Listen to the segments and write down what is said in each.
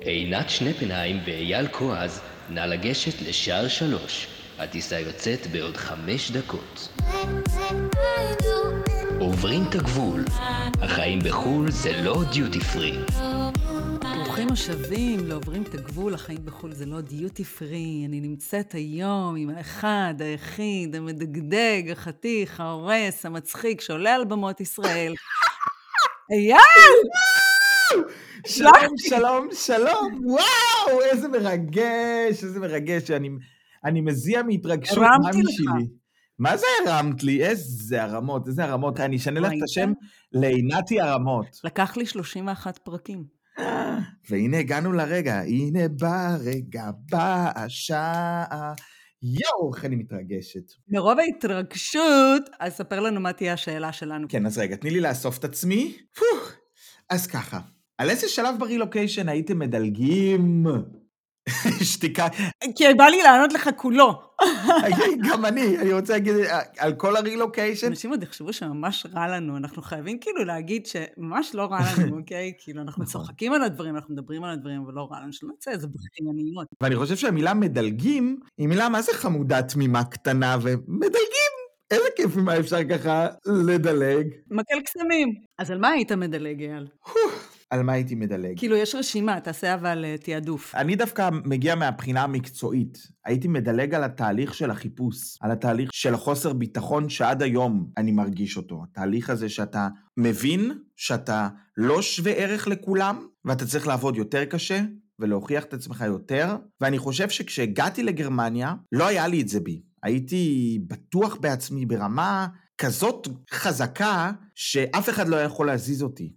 עינת שנפנהיים ואייל כועז, נא לגשת לשער שלוש. הטיסה יוצאת בעוד חמש דקות. עוברים את הגבול. החיים בחו"ל זה לא דיוטי פרי. ברוכים השבים לעוברים את הגבול, החיים בחו"ל זה לא דיוטי פרי. אני נמצאת היום עם האחד, היחיד, המדגדג, החתיך, ההורס, המצחיק, שעולה על במות ישראל. אייל! שלום, שלום, שלום, וואו, איזה מרגש, איזה מרגש, אני, אני מזיע מהתרגשות, הרמתי לך. מה זה הרמת לי? איזה הרמות, איזה הרמות. אני אשנה לך את השם לעינתי הרמות. לקח לי 31 פרקים. והנה הגענו לרגע, הנה בא רגע, באה השעה. יואו, איך אני מתרגשת. מרוב ההתרגשות, אז ספר לנו מה תהיה השאלה שלנו. כן, אז רגע, תני לי לאסוף את עצמי. פו, אז ככה, על איזה שלב ברילוקיישן הייתם מדלגים? שתיקה. כי בא לי לענות לך כולו. גם אני, אני רוצה להגיד, על כל הרילוקיישן, אנשים עוד יחשבו שממש רע לנו, אנחנו חייבים כאילו להגיד שממש לא רע לנו, אוקיי? כאילו, אנחנו נכון. צוחקים על הדברים, אנחנו מדברים על הדברים, אבל לא רע לנו, שלא נצא איזה בכייניות. ואני חושב שהמילה מדלגים היא מילה מה זה חמודה תמימה קטנה ומדלגים. איזה כיף ממה אפשר ככה לדלג. מקל קסמים. אז על מה היית מדלג, אייל? על מה הייתי מדלג? כאילו, יש רשימה, תעשה אבל אה, תעדוף. אני דווקא מגיע מהבחינה המקצועית. הייתי מדלג על התהליך של החיפוש, על התהליך של החוסר ביטחון שעד היום אני מרגיש אותו. התהליך הזה שאתה מבין שאתה לא שווה ערך לכולם, ואתה צריך לעבוד יותר קשה, ולהוכיח את עצמך יותר, ואני חושב שכשהגעתי לגרמניה, לא היה לי את זה בי. הייתי בטוח בעצמי ברמה כזאת חזקה, שאף אחד לא יכול להזיז אותי.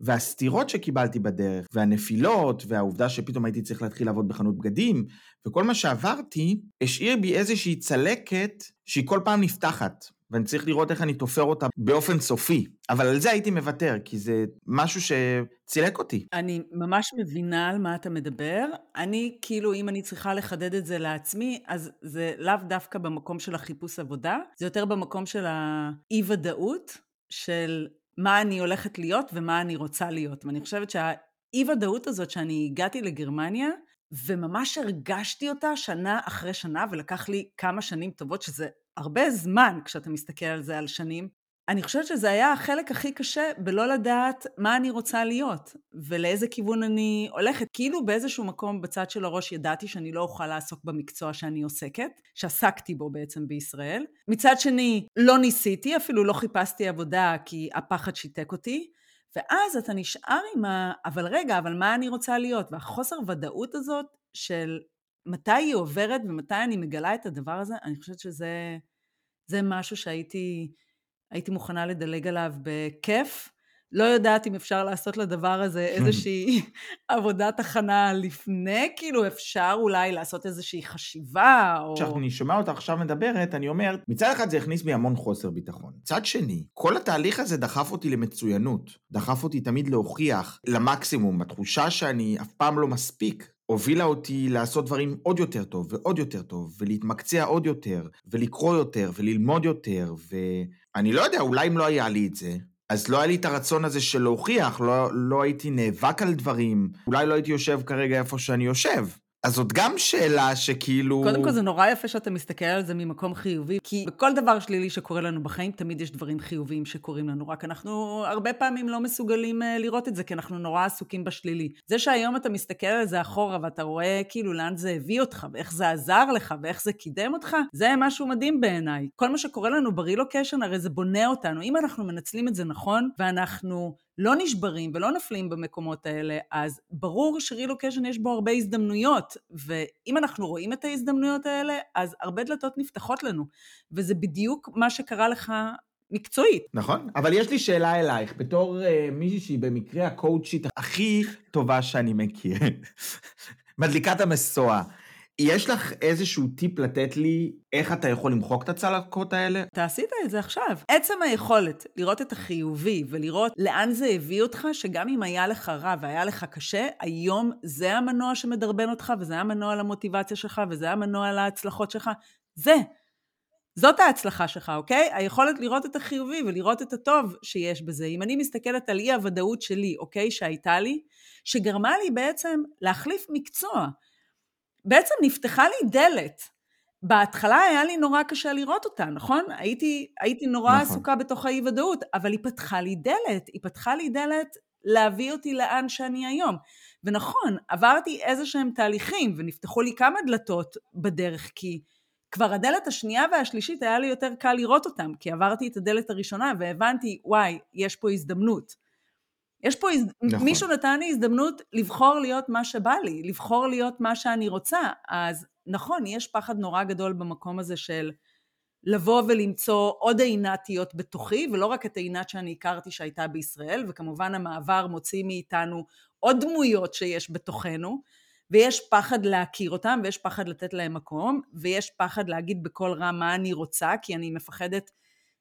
והסתירות שקיבלתי בדרך, והנפילות, והעובדה שפתאום הייתי צריך להתחיל לעבוד בחנות בגדים, וכל מה שעברתי, השאיר בי איזושהי צלקת שהיא כל פעם נפתחת. ואני צריך לראות איך אני תופר אותה באופן סופי. אבל על זה הייתי מוותר, כי זה משהו שצילק אותי. אני ממש מבינה על מה אתה מדבר. אני, כאילו, אם אני צריכה לחדד את זה לעצמי, אז זה לאו דווקא במקום של החיפוש עבודה, זה יותר במקום של האי-ודאות, של מה אני הולכת להיות ומה אני רוצה להיות. ואני חושבת שהאי-ודאות הזאת שאני הגעתי לגרמניה, וממש הרגשתי אותה שנה אחרי שנה, ולקח לי כמה שנים טובות, שזה הרבה זמן כשאתה מסתכל על זה על שנים. אני חושבת שזה היה החלק הכי קשה בלא לדעת מה אני רוצה להיות, ולאיזה כיוון אני הולכת. כאילו באיזשהו מקום בצד של הראש ידעתי שאני לא אוכל לעסוק במקצוע שאני עוסקת, שעסקתי בו בעצם בישראל. מצד שני, לא ניסיתי, אפילו לא חיפשתי עבודה כי הפחד שיתק אותי. ואז אתה נשאר עם ה... אבל רגע, אבל מה אני רוצה להיות? והחוסר ודאות הזאת של מתי היא עוברת ומתי אני מגלה את הדבר הזה, אני חושבת שזה זה משהו שהייתי הייתי מוכנה לדלג עליו בכיף. לא יודעת אם אפשר לעשות לדבר הזה איזושהי עבודת הכנה לפני, כאילו אפשר אולי לעשות איזושהי חשיבה, או... כשאני שומע אותה עכשיו מדברת, אני אומר, מצד אחד זה הכניס בי המון חוסר ביטחון. מצד שני, כל התהליך הזה דחף אותי למצוינות. דחף אותי תמיד להוכיח למקסימום, התחושה שאני אף פעם לא מספיק. הובילה אותי לעשות דברים עוד יותר טוב ועוד יותר טוב, ולהתמקצע עוד יותר, ולקרוא יותר, וללמוד יותר, ואני לא יודע, אולי אם לא היה לי את זה, אז לא היה לי את הרצון הזה של להוכיח, לא, לא הייתי נאבק על דברים, אולי לא הייתי יושב כרגע איפה שאני יושב. אז זאת גם שאלה שכאילו... קודם כל זה נורא יפה שאתה מסתכל על זה ממקום חיובי, כי בכל דבר שלילי שקורה לנו בחיים, תמיד יש דברים חיוביים שקורים לנו, רק אנחנו הרבה פעמים לא מסוגלים אה, לראות את זה, כי אנחנו נורא עסוקים בשלילי. זה שהיום אתה מסתכל על זה אחורה ואתה רואה כאילו לאן זה הביא אותך, ואיך זה עזר לך, ואיך זה קידם אותך, זה משהו מדהים בעיניי. כל מה שקורה לנו ברילוקיישן, הרי זה בונה אותנו. אם אנחנו מנצלים את זה נכון, ואנחנו... לא נשברים ולא נופלים במקומות האלה, אז ברור שרילוקיישן יש בו הרבה הזדמנויות, ואם אנחנו רואים את ההזדמנויות האלה, אז הרבה דלתות נפתחות לנו, וזה בדיוק מה שקרה לך מקצועית. נכון, אבל יש לי שאלה אלייך, בתור uh, מישהי שהיא במקרה הקואוצ'ית הכי טובה שאני מכיר, מדליקת המשואה. יש לך איזשהו טיפ לתת לי איך אתה יכול למחוק את הצלקות האלה? אתה עשית את זה עכשיו. עצם היכולת לראות את החיובי ולראות לאן זה הביא אותך, שגם אם היה לך רע והיה לך קשה, היום זה המנוע שמדרבן אותך, וזה המנוע למוטיבציה שלך, וזה המנוע להצלחות שלך. זה. זאת ההצלחה שלך, אוקיי? היכולת לראות את החיובי ולראות את הטוב שיש בזה. אם אני מסתכלת על אי הוודאות שלי, אוקיי, שהייתה לי, שגרמה לי בעצם להחליף מקצוע. בעצם נפתחה לי דלת. בהתחלה היה לי נורא קשה לראות אותה, נכון? הייתי, הייתי נורא נכון. עסוקה בתוך האי-ודאות, אבל היא פתחה לי דלת. היא פתחה לי דלת להביא אותי לאן שאני היום. ונכון, עברתי איזה שהם תהליכים, ונפתחו לי כמה דלתות בדרך, כי כבר הדלת השנייה והשלישית היה לי יותר קל לראות אותם, כי עברתי את הדלת הראשונה והבנתי, וואי, יש פה הזדמנות. יש פה, הז... נכון. מישהו נתן לי הזדמנות לבחור להיות מה שבא לי, לבחור להיות מה שאני רוצה. אז נכון, יש פחד נורא גדול במקום הזה של לבוא ולמצוא עוד עינתיות בתוכי, ולא רק את העינת שאני הכרתי שהייתה בישראל, וכמובן המעבר מוציא מאיתנו עוד דמויות שיש בתוכנו, ויש פחד להכיר אותם, ויש פחד לתת להם מקום, ויש פחד להגיד בקול רם מה אני רוצה, כי אני מפחדת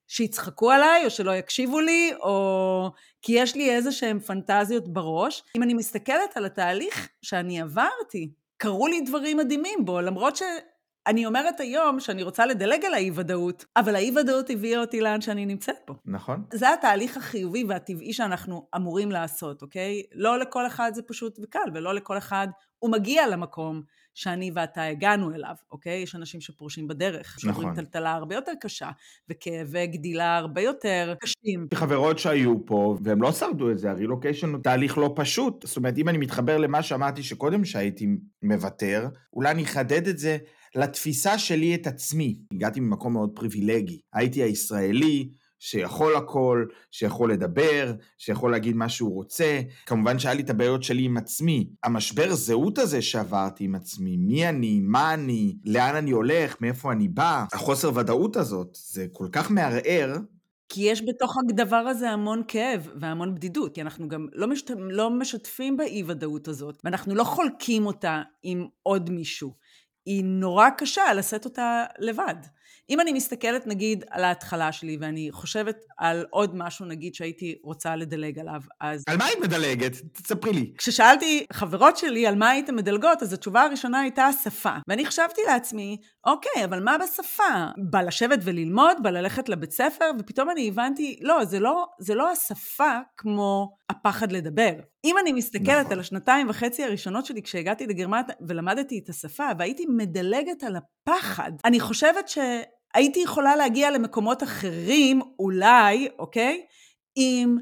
שיצחקו עליי, או שלא יקשיבו לי, או כי יש לי איזה שהן פנטזיות בראש. אם אני מסתכלת על התהליך שאני עברתי, קרו לי דברים מדהימים בו, למרות שאני אומרת היום שאני רוצה לדלג על האי-ודאות, אבל האי-ודאות הביאה אותי לאן שאני נמצאת פה. נכון. זה התהליך החיובי והטבעי שאנחנו אמורים לעשות, אוקיי? לא לכל אחד זה פשוט וקל, ולא לכל אחד הוא מגיע למקום שאני ואתה הגענו אליו, אוקיי? יש אנשים שפורשים בדרך, נכון. שעוברים טלטלה הרבה יותר קשה, וכאבי גדילה הרבה יותר קשים. חברות שהיו פה, והם לא שרדו את זה, הרילוקיישן הוא תהליך לא פשוט. זאת אומרת, אם אני מתחבר למה שאמרתי שקודם שהייתי מוותר, אולי אני אחדד את זה לתפיסה שלי את עצמי. הגעתי ממקום מאוד פריבילגי. הייתי הישראלי, שיכול הכל, שיכול לדבר, שיכול להגיד מה שהוא רוצה. כמובן שהיה לי את הבעיות שלי עם עצמי. המשבר זהות הזה שעברתי עם עצמי, מי אני, מה אני, לאן אני הולך, מאיפה אני בא, החוסר ודאות הזאת, זה כל כך מערער. כי יש בתוך הדבר הזה המון כאב והמון בדידות, כי אנחנו גם לא, משת... לא משתפים באי-ודאות הזאת, ואנחנו לא חולקים אותה עם עוד מישהו. היא נורא קשה לשאת אותה לבד. אם אני מסתכלת נגיד על ההתחלה שלי ואני חושבת על עוד משהו נגיד שהייתי רוצה לדלג עליו, אז... על מה היית מדלגת? תספרי לי. כששאלתי חברות שלי על מה הייתן מדלגות, אז התשובה הראשונה הייתה השפה. ואני חשבתי לעצמי, אוקיי, אבל מה בשפה? בא לשבת וללמוד, בא ללכת לבית ספר, ופתאום אני הבנתי, לא, זה לא, זה לא השפה כמו הפחד לדבר. אם אני מסתכלת נכון. על השנתיים וחצי הראשונות שלי כשהגעתי לגרמניה ולמדתי את השפה, והייתי מדלגת על הפחד, אני חושבת ש... הייתי יכולה להגיע למקומות אחרים, אולי, אוקיי? אם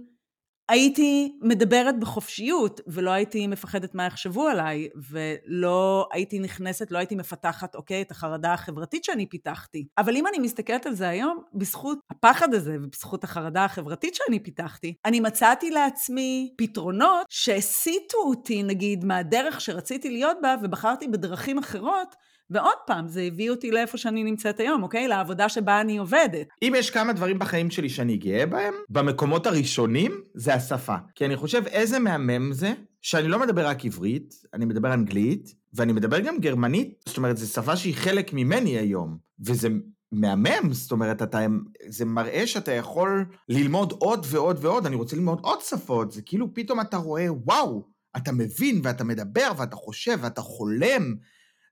הייתי מדברת בחופשיות, ולא הייתי מפחדת מה יחשבו עליי, ולא הייתי נכנסת, לא הייתי מפתחת, אוקיי, את החרדה החברתית שאני פיתחתי. אבל אם אני מסתכלת על זה היום, בזכות הפחד הזה ובזכות החרדה החברתית שאני פיתחתי, אני מצאתי לעצמי פתרונות שהסיטו אותי, נגיד, מהדרך שרציתי להיות בה, ובחרתי בדרכים אחרות, ועוד פעם, זה הביא אותי לאיפה שאני נמצאת היום, אוקיי? לעבודה שבה אני עובדת. אם יש כמה דברים בחיים שלי שאני גאה בהם, במקומות הראשונים זה השפה. כי אני חושב איזה מהמם זה, שאני לא מדבר רק עברית, אני מדבר אנגלית, ואני מדבר גם גרמנית, זאת אומרת, זו שפה שהיא חלק ממני היום, וזה מהמם, זאת אומרת, אתה, זה מראה שאתה יכול ללמוד עוד ועוד ועוד, אני רוצה ללמוד עוד שפות, זה כאילו פתאום אתה רואה, וואו, אתה מבין ואתה מדבר ואתה חושב ואתה חולם,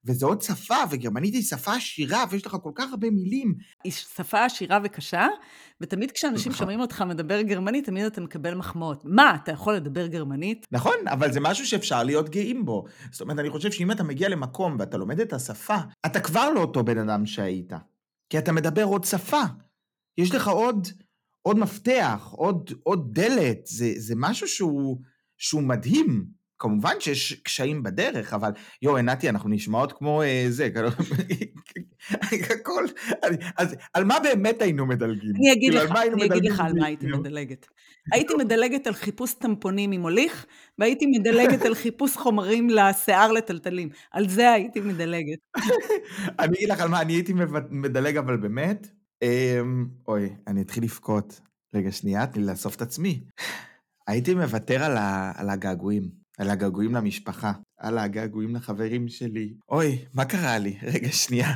וזה עוד שפה, וגרמנית היא שפה עשירה, ויש לך כל כך הרבה מילים. היא שפה עשירה וקשה, ותמיד כשאנשים נכון. שומעים אותך מדבר גרמנית, תמיד אתה מקבל מחמאות. מה, אתה יכול לדבר גרמנית? נכון, אבל זה משהו שאפשר להיות גאים בו. זאת אומרת, אני חושב שאם אתה מגיע למקום ואתה לומד את השפה, אתה כבר לא אותו בן אדם שהיית. כי אתה מדבר עוד שפה. יש לך עוד, עוד מפתח, עוד, עוד דלת. זה, זה משהו שהוא, שהוא מדהים. כמובן שיש קשיים בדרך, אבל יואו, עינתי, אנחנו נשמעות כמו אה, זה, כאילו, הכל, אז על מה באמת היינו מדלגים? אני אגיד כאילו, לך, אני אגיד לך על מה הייתי מדלגת. הייתי מדלגת על חיפוש טמפונים עם הוליך, והייתי מדלגת על חיפוש חומרים לשיער לטלטלים. על זה הייתי מדלגת. אני אגיד לך על מה אני הייתי מדלג, אבל באמת, אמ, אוי, אני אתחיל לבכות. רגע, שנייה, תני לאסוף את עצמי. הייתי מוותר על הגעגועים. על הגעגועים למשפחה, על הגעגועים לחברים שלי. אוי, מה קרה לי? רגע, שנייה.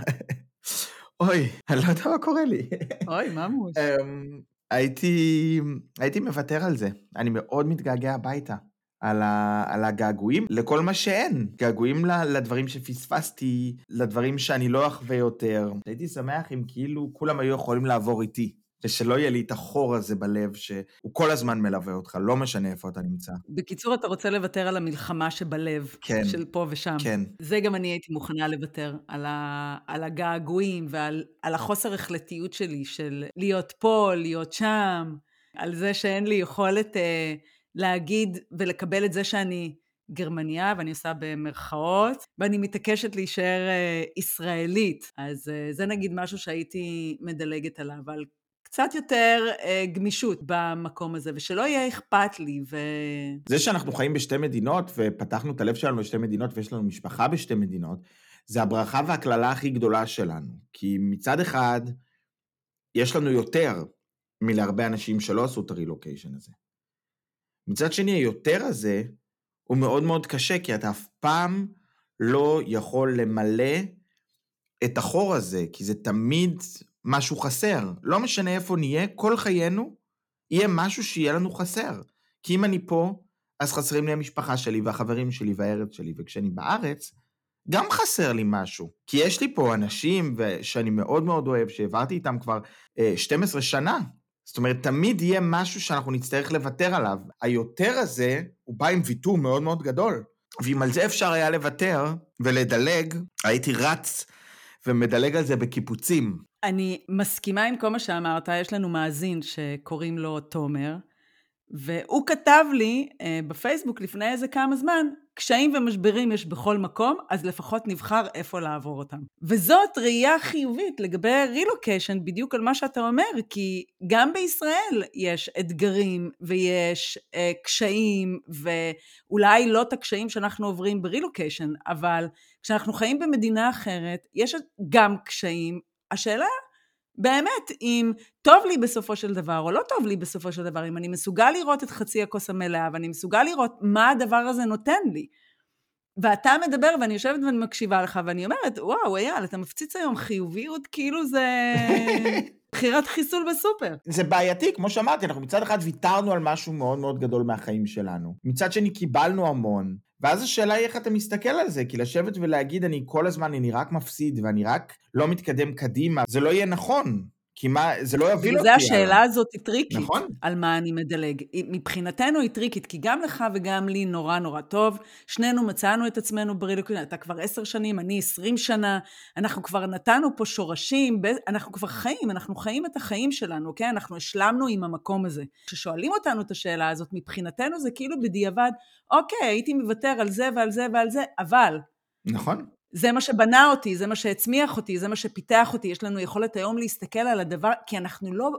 אוי, אני לא יודע מה קורה לי. אוי, ממוש. אמ, הייתי, הייתי מוותר על זה. אני מאוד מתגעגע הביתה. על, ה, על הגעגועים לכל מה שאין. געגועים לדברים שפספסתי, לדברים שאני לא אחווה יותר. הייתי שמח אם כאילו כולם היו יכולים לעבור איתי. ושלא יהיה לי את החור הזה בלב שהוא כל הזמן מלווה אותך, לא משנה איפה אתה נמצא. בקיצור, אתה רוצה לוותר על המלחמה שבלב, כן, של פה ושם. כן. זה גם אני הייתי מוכנה לוותר, על, ה, על הגעגועים ועל על החוסר החלטיות שלי, של להיות פה, להיות שם, על זה שאין לי יכולת אה, להגיד ולקבל את זה שאני גרמניה, ואני עושה במרכאות, ואני מתעקשת להישאר אה, ישראלית. אז אה, זה נגיד משהו שהייתי מדלגת עליו, על קצת יותר אה, גמישות במקום הזה, ושלא יהיה אכפת לי. ו... זה שאנחנו חיים בשתי מדינות, ופתחנו את הלב שלנו לשתי מדינות, ויש לנו משפחה בשתי מדינות, זה הברכה והקללה הכי גדולה שלנו. כי מצד אחד, יש לנו יותר מלהרבה אנשים שלא עשו את הרילוקיישן הזה. מצד שני, היותר הזה הוא מאוד מאוד קשה, כי אתה אף פעם לא יכול למלא את החור הזה, כי זה תמיד משהו חסר. לא משנה איפה נהיה, כל חיינו יהיה משהו שיהיה לנו חסר. כי אם אני פה, אז חסרים לי המשפחה שלי והחברים שלי והארץ שלי, וכשאני בארץ, גם חסר לי משהו. כי יש לי פה אנשים שאני מאוד מאוד אוהב, שהעברתי איתם כבר אה, 12 שנה. זאת אומרת, תמיד יהיה משהו שאנחנו נצטרך לוותר עליו. היותר הזה, הוא בא עם ויתור מאוד מאוד גדול. ואם על זה אפשר היה לוותר ולדלג, הייתי רץ ומדלג על זה בקיפוצים. אני מסכימה עם כל מה שאמרת, יש לנו מאזין שקוראים לו תומר, והוא כתב לי אה, בפייסבוק לפני איזה כמה זמן, קשיים ומשברים יש בכל מקום, אז לפחות נבחר איפה לעבור אותם. וזאת ראייה חיובית לגבי רילוקיישן, בדיוק על מה שאתה אומר, כי גם בישראל יש אתגרים ויש אה, קשיים, ואולי לא את הקשיים שאנחנו עוברים ברילוקיישן, אבל כשאנחנו חיים במדינה אחרת, יש גם קשיים. השאלה באמת, אם טוב לי בסופו של דבר או לא טוב לי בסופו של דבר, אם אני מסוגל לראות את חצי הכוס המלאה ואני מסוגל לראות מה הדבר הזה נותן לי. ואתה מדבר ואני יושבת ואני מקשיבה לך ואני אומרת, וואו, אייל, אתה מפציץ היום חיוביות כאילו זה בחירת חיסול בסופר. זה בעייתי, כמו שאמרתי, אנחנו מצד אחד ויתרנו על משהו מאוד מאוד גדול מהחיים שלנו. מצד שני קיבלנו המון, ואז השאלה היא איך אתה מסתכל על זה, כי לשבת ולהגיד אני כל הזמן, אני רק מפסיד ואני רק לא מתקדם קדימה, זה לא יהיה נכון. כי מה, זה לא יביא אותי. וזה השאלה הזאת היא טריקית, נכון. על מה אני מדלג. מבחינתנו היא טריקית, כי גם לך וגם לי נורא נורא טוב. שנינו מצאנו את עצמנו ברילוקין, אתה כבר עשר שנים, אני עשרים שנה, אנחנו כבר נתנו פה שורשים, אנחנו כבר חיים, אנחנו חיים את החיים שלנו, אוקיי? אנחנו השלמנו עם המקום הזה. כששואלים אותנו את השאלה הזאת, מבחינתנו זה כאילו בדיעבד, אוקיי, הייתי מוותר על זה ועל זה ועל זה, אבל... נכון. זה מה שבנה אותי, זה מה שהצמיח אותי, זה מה שפיתח אותי. יש לנו יכולת היום להסתכל על הדבר, כי אנחנו לא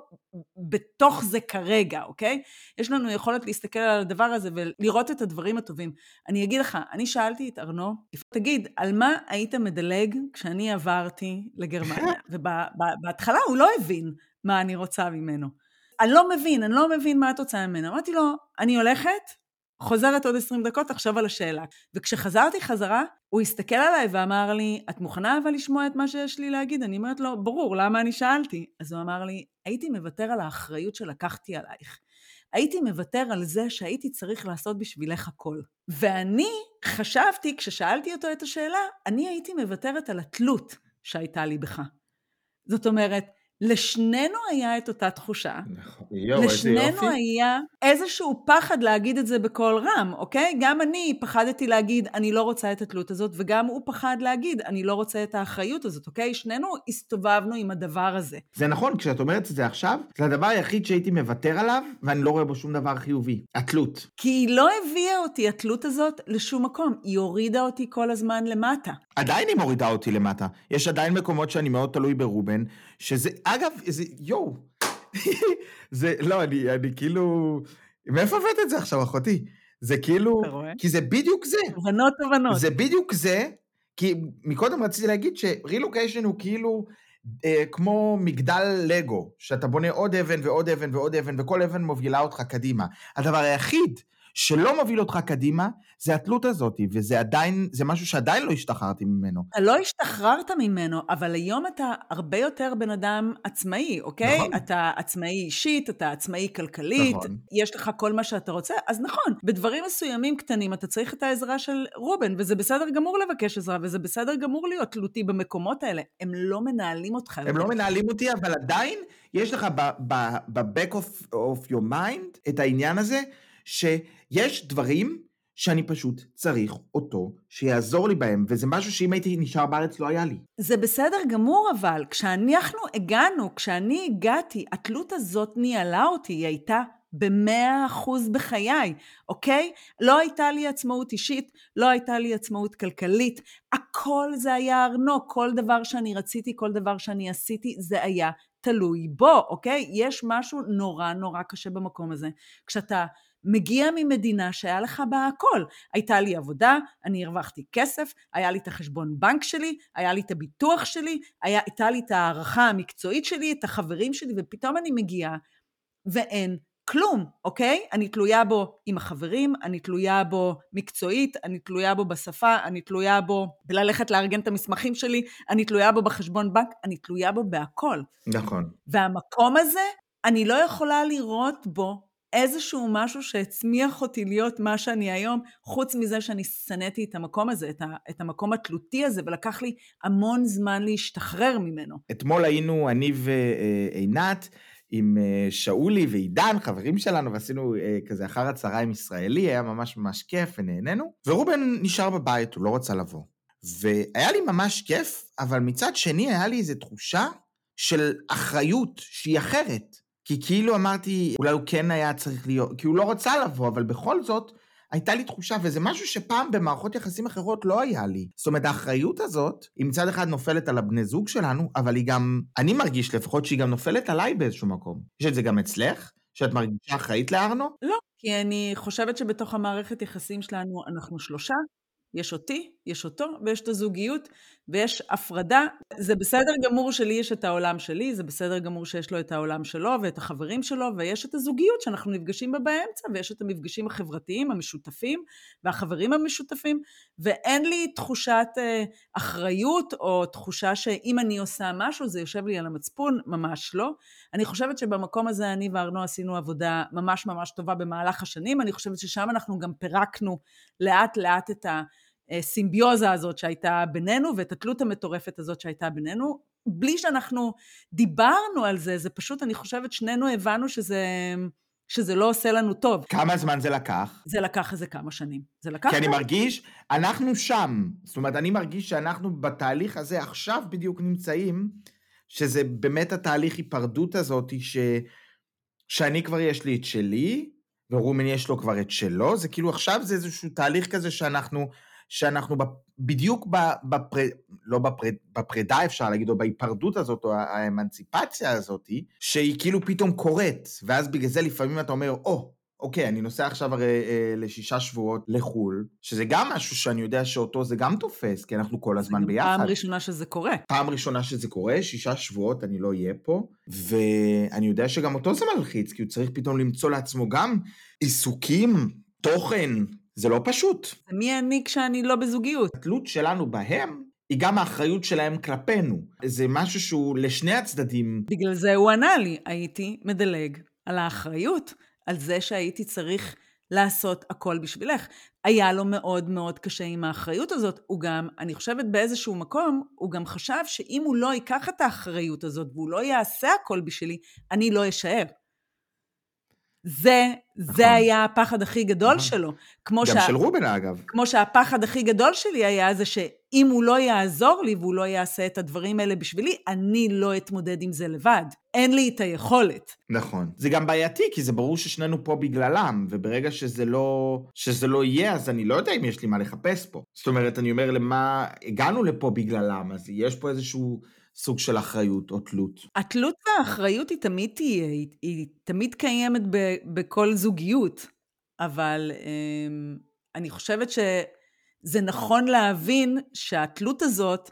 בתוך זה כרגע, אוקיי? יש לנו יכולת להסתכל על הדבר הזה ולראות את הדברים הטובים. אני אגיד לך, אני שאלתי את ארנו, תגיד, על מה היית מדלג כשאני עברתי לגרמניה? ובהתחלה הוא לא הבין מה אני רוצה ממנו. אני לא מבין, אני לא מבין מה התוצאה ממנו. אמרתי לו, אני הולכת, חוזרת עוד 20 דקות, תחשוב על השאלה. וכשחזרתי חזרה, הוא הסתכל עליי ואמר לי, את מוכנה אבל לשמוע את מה שיש לי להגיד? אני אומרת לו, ברור, למה אני שאלתי? אז הוא אמר לי, הייתי מוותר על האחריות שלקחתי עלייך. הייתי מוותר על זה שהייתי צריך לעשות בשבילך הכל. ואני חשבתי, כששאלתי אותו את השאלה, אני הייתי מוותרת על התלות שהייתה לי בך. זאת אומרת, לשנינו היה את אותה תחושה. נכון. יואו, איזה יופי. לשנינו היה איזשהו פחד להגיד את זה בקול רם, אוקיי? גם אני פחדתי להגיד, אני לא רוצה את התלות הזאת, וגם הוא פחד להגיד, אני לא רוצה את האחריות הזאת, אוקיי? שנינו הסתובבנו עם הדבר הזה. זה נכון, כשאת אומרת את זה עכשיו, זה הדבר היחיד שהייתי מוותר עליו, ואני לא רואה בו שום דבר חיובי. התלות. כי היא לא הביאה אותי, התלות הזאת, לשום מקום. היא הורידה אותי כל הזמן למטה. עדיין היא מורידה אותי למטה. יש עדיין מקומות שאני מאוד תלוי ברובן, שזה, אגב, זה, יואו, זה, לא, אני, אני כאילו, מאיפה הבאת את זה עכשיו, אחותי? זה כאילו, אתה רואה? כי זה בדיוק זה. תובנות תובנות. זה בדיוק זה, כי מקודם רציתי להגיד שרילוקיישן הוא כאילו אה, כמו מגדל לגו, שאתה בונה עוד אבן ועוד אבן ועוד אבן, וכל אבן מובילה אותך קדימה. הדבר היחיד שלא מוביל אותך קדימה, זה התלות הזאת, וזה עדיין, זה משהו שעדיין לא השתחררתי ממנו. אתה לא השתחררת ממנו, אבל היום אתה הרבה יותר בן אדם עצמאי, אוקיי? נכון. אתה עצמאי אישית, אתה עצמאי כלכלית, נכון. יש לך כל מה שאתה רוצה, אז נכון, בדברים מסוימים קטנים אתה צריך את העזרה של רובן, וזה בסדר גמור לבקש עזרה, וזה בסדר גמור להיות תלותי במקומות האלה. הם לא מנהלים אותך. הם לא מנהלים אותי, אבל עדיין יש לך ב-back of, of your mind את העניין הזה, שיש דברים שאני פשוט צריך אותו שיעזור לי בהם, וזה משהו שאם הייתי נשאר בארץ לא היה לי. זה בסדר גמור אבל, כשאנחנו הגענו, כשאני הגעתי, התלות הזאת ניהלה אותי, היא הייתה במאה אחוז בחיי, אוקיי? לא הייתה לי עצמאות אישית, לא הייתה לי עצמאות כלכלית, הכל זה היה ארנו, כל דבר שאני רציתי, כל דבר שאני עשיתי, זה היה תלוי בו, אוקיי? יש משהו נורא נורא קשה במקום הזה. כשאתה מגיע ממדינה שהיה לך בה הכל. הייתה לי עבודה, אני הרווחתי כסף, היה לי את החשבון בנק שלי, היה לי את הביטוח שלי, היה, הייתה לי את הערכה המקצועית שלי, את החברים שלי, ופתאום אני מגיעה ואין כלום, אוקיי? אני תלויה בו עם החברים, אני תלויה בו מקצועית, אני תלויה בו בשפה, אני תלויה בו בללכת לארגן את המסמכים שלי, אני תלויה בו בחשבון בנק, אני תלויה בו בהכל. נכון. והמקום הזה, אני לא יכולה לראות בו איזשהו משהו שהצמיח אותי להיות מה שאני היום, חוץ מזה שאני שנאתי את המקום הזה, את, ה, את המקום התלותי הזה, ולקח לי המון זמן להשתחרר ממנו. אתמול היינו אני ועינת עם אה, שאולי ועידן, חברים שלנו, ועשינו אה, כזה אחר הצהריים ישראלי, היה ממש ממש כיף ונהנינו, ורובן נשאר בבית, הוא לא רצה לבוא. והיה לי ממש כיף, אבל מצד שני היה לי איזו תחושה של אחריות שהיא אחרת. כי כאילו אמרתי, אולי הוא כן היה צריך להיות, כי הוא לא רצה לבוא, אבל בכל זאת, הייתה לי תחושה, וזה משהו שפעם במערכות יחסים אחרות לא היה לי. זאת אומרת, האחריות הזאת, היא מצד אחד נופלת על הבני זוג שלנו, אבל היא גם, אני מרגיש לפחות שהיא גם נופלת עליי באיזשהו מקום. יש את זה גם אצלך? שאת מרגישה אחראית לארנו? לא, כי אני חושבת שבתוך המערכת יחסים שלנו אנחנו שלושה, יש אותי, יש אותו, ויש את הזוגיות, ויש הפרדה. זה בסדר גמור שלי יש את העולם שלי, זה בסדר גמור שיש לו את העולם שלו ואת החברים שלו, ויש את הזוגיות שאנחנו נפגשים בה באמצע, ויש את המפגשים החברתיים המשותפים והחברים המשותפים, ואין לי תחושת אה, אחריות או תחושה שאם אני עושה משהו זה יושב לי על המצפון, ממש לא. אני חושבת שבמקום הזה אני וארנו עשינו עבודה ממש ממש טובה במהלך השנים, אני חושבת ששם אנחנו גם פירקנו לאט לאט את ה... הסימביוזה הזאת שהייתה בינינו ואת התלות המטורפת הזאת שהייתה בינינו. בלי שאנחנו דיברנו על זה, זה פשוט, אני חושבת, שנינו הבנו שזה... שזה לא עושה לנו טוב. כמה זמן זה לקח? זה לקח איזה כמה שנים. זה לקח... כי אני מרגיש, אנחנו שם. זאת אומרת, אני מרגיש שאנחנו בתהליך הזה עכשיו בדיוק נמצאים, שזה באמת התהליך היפרדות הזאת, ש... שאני כבר יש לי את שלי, ורומן יש לו כבר את שלו, זה כאילו עכשיו זה איזשהו תהליך כזה שאנחנו שאנחנו בדיוק בפר... לא בפר... בפרידה אפשר להגיד, או בהיפרדות הזאת, או האמנציפציה הזאת, שהיא כאילו פתאום קורית, ואז בגלל זה לפעמים אתה אומר, או, oh, אוקיי, אני נוסע עכשיו הרי אה, לשישה שבועות לחו"ל, שזה גם משהו שאני יודע שאותו זה גם תופס, כי אנחנו כל הזמן ביחד. פעם ראשונה שזה קורה. פעם ראשונה שזה קורה, שישה שבועות אני לא אהיה פה, ואני יודע שגם אותו זה מלחיץ, כי הוא צריך פתאום למצוא לעצמו גם עיסוקים, תוכן, זה לא פשוט. מי אני כשאני לא בזוגיות? התלות שלנו בהם היא גם האחריות שלהם כלפינו. זה משהו שהוא לשני הצדדים. בגלל זה הוא ענה לי, הייתי מדלג על האחריות, על זה שהייתי צריך לעשות הכל בשבילך. היה לו מאוד מאוד קשה עם האחריות הזאת. הוא גם, אני חושבת באיזשהו מקום, הוא גם חשב שאם הוא לא ייקח את האחריות הזאת והוא לא יעשה הכל בשבילי, אני לא אשאר. זה, נכון. זה היה הפחד הכי גדול נכון. שלו. כמו גם שה... של רובן, אגב. כמו שהפחד הכי גדול שלי היה זה שאם הוא לא יעזור לי והוא לא יעשה את הדברים האלה בשבילי, אני לא אתמודד עם זה לבד. אין לי את היכולת. נכון. זה גם בעייתי, כי זה ברור ששנינו פה בגללם, וברגע שזה לא, שזה לא יהיה, אז אני לא יודע אם יש לי מה לחפש פה. זאת אומרת, אני אומר, למה הגענו לפה בגללם, אז יש פה איזשהו... סוג של אחריות או תלות. התלות והאחריות היא תמיד תהיה, היא, היא תמיד קיימת ב, בכל זוגיות, אבל um, אני חושבת שזה נכון להבין שהתלות הזאת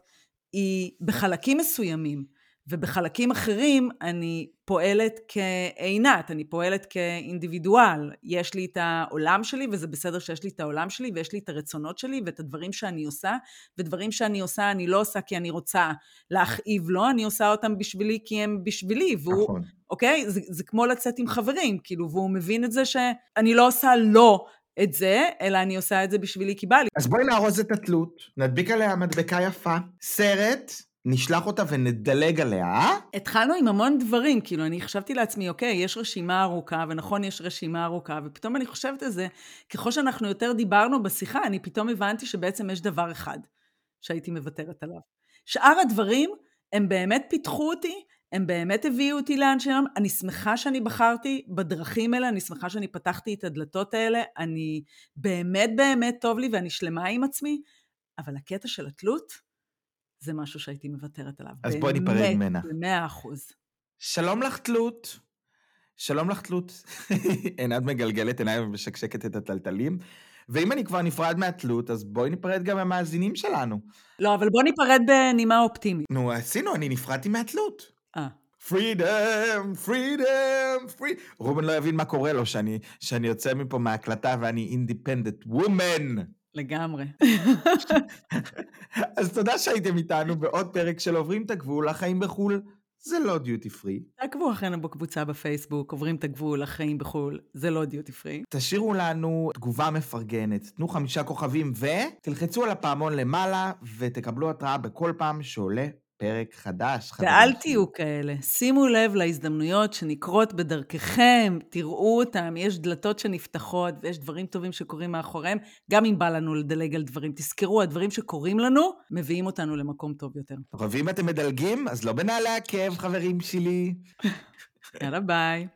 היא בחלקים מסוימים, ובחלקים אחרים אני פועלת כעינת, אני פועלת כאינדיבידואל. יש לי את העולם שלי, וזה בסדר שיש לי את העולם שלי, ויש לי את הרצונות שלי, ואת הדברים שאני עושה, ודברים שאני עושה אני לא עושה כי אני רוצה להכאיב לו, אני עושה אותם בשבילי כי הם בשבילי, והוא, נכון. אוקיי? זה, זה כמו לצאת עם חברים, כאילו, והוא מבין את זה שאני לא עושה לו את זה, אלא אני עושה את זה בשבילי כי בא לי. אז בואי נארוז את התלות, נדביק עליה מדבקה יפה, סרט, נשלח אותה ונדלג עליה, אה? התחלנו עם המון דברים, כאילו, אני חשבתי לעצמי, אוקיי, יש רשימה ארוכה, ונכון, יש רשימה ארוכה, ופתאום אני חושבת על זה, ככל שאנחנו יותר דיברנו בשיחה, אני פתאום הבנתי שבעצם יש דבר אחד שהייתי מוותרת עליו. שאר הדברים, הם באמת פיתחו אותי, הם באמת הביאו אותי לאן שהם, אני שמחה שאני בחרתי בדרכים האלה, אני שמחה שאני פתחתי את הדלתות האלה, אני באמת באמת טוב לי ואני שלמה עם עצמי, אבל הקטע של התלות, זה משהו שהייתי מוותרת עליו. אז בואי ניפרד ממנה. במאה אחוז. שלום לך תלות. שלום לך תלות. עינת מגלגלת עיניים ומשקשקת את הטלטלים. ואם אני כבר נפרד מהתלות, אז בואי ניפרד גם מהמאזינים שלנו. לא, אבל בוא ניפרד בנימה אופטימית. נו, עשינו, אני נפרדתי מהתלות. אה. פרידם, פרידם, פרידם. רובן לא יבין מה קורה לו שאני, שאני יוצא מפה מההקלטה ואני אינדיפנדנט וומן. לגמרי. אז תודה שהייתם איתנו בעוד פרק של עוברים את הגבול, החיים בחו"ל זה לא דיוטי פרי. תעקבו אחרינו בקבוצה בפייסבוק, עוברים את הגבול, החיים בחו"ל, זה לא דיוטי פרי. תשאירו לנו תגובה מפרגנת, תנו חמישה כוכבים ותלחצו על הפעמון למעלה ותקבלו התראה בכל פעם שעולה פרק חדש. ואל תהיו כאלה. שימו לב להזדמנויות שנקרות בדרככם, תראו אותם, יש דלתות שנפתחות ויש דברים טובים שקורים מאחוריהם, גם אם בא לנו לדלג על דברים. תזכרו, הדברים שקורים לנו מביאים אותנו למקום טוב יותר. ואם אתם מדלגים, אז לא בנעלי עקב, חברים שלי. יאללה ביי.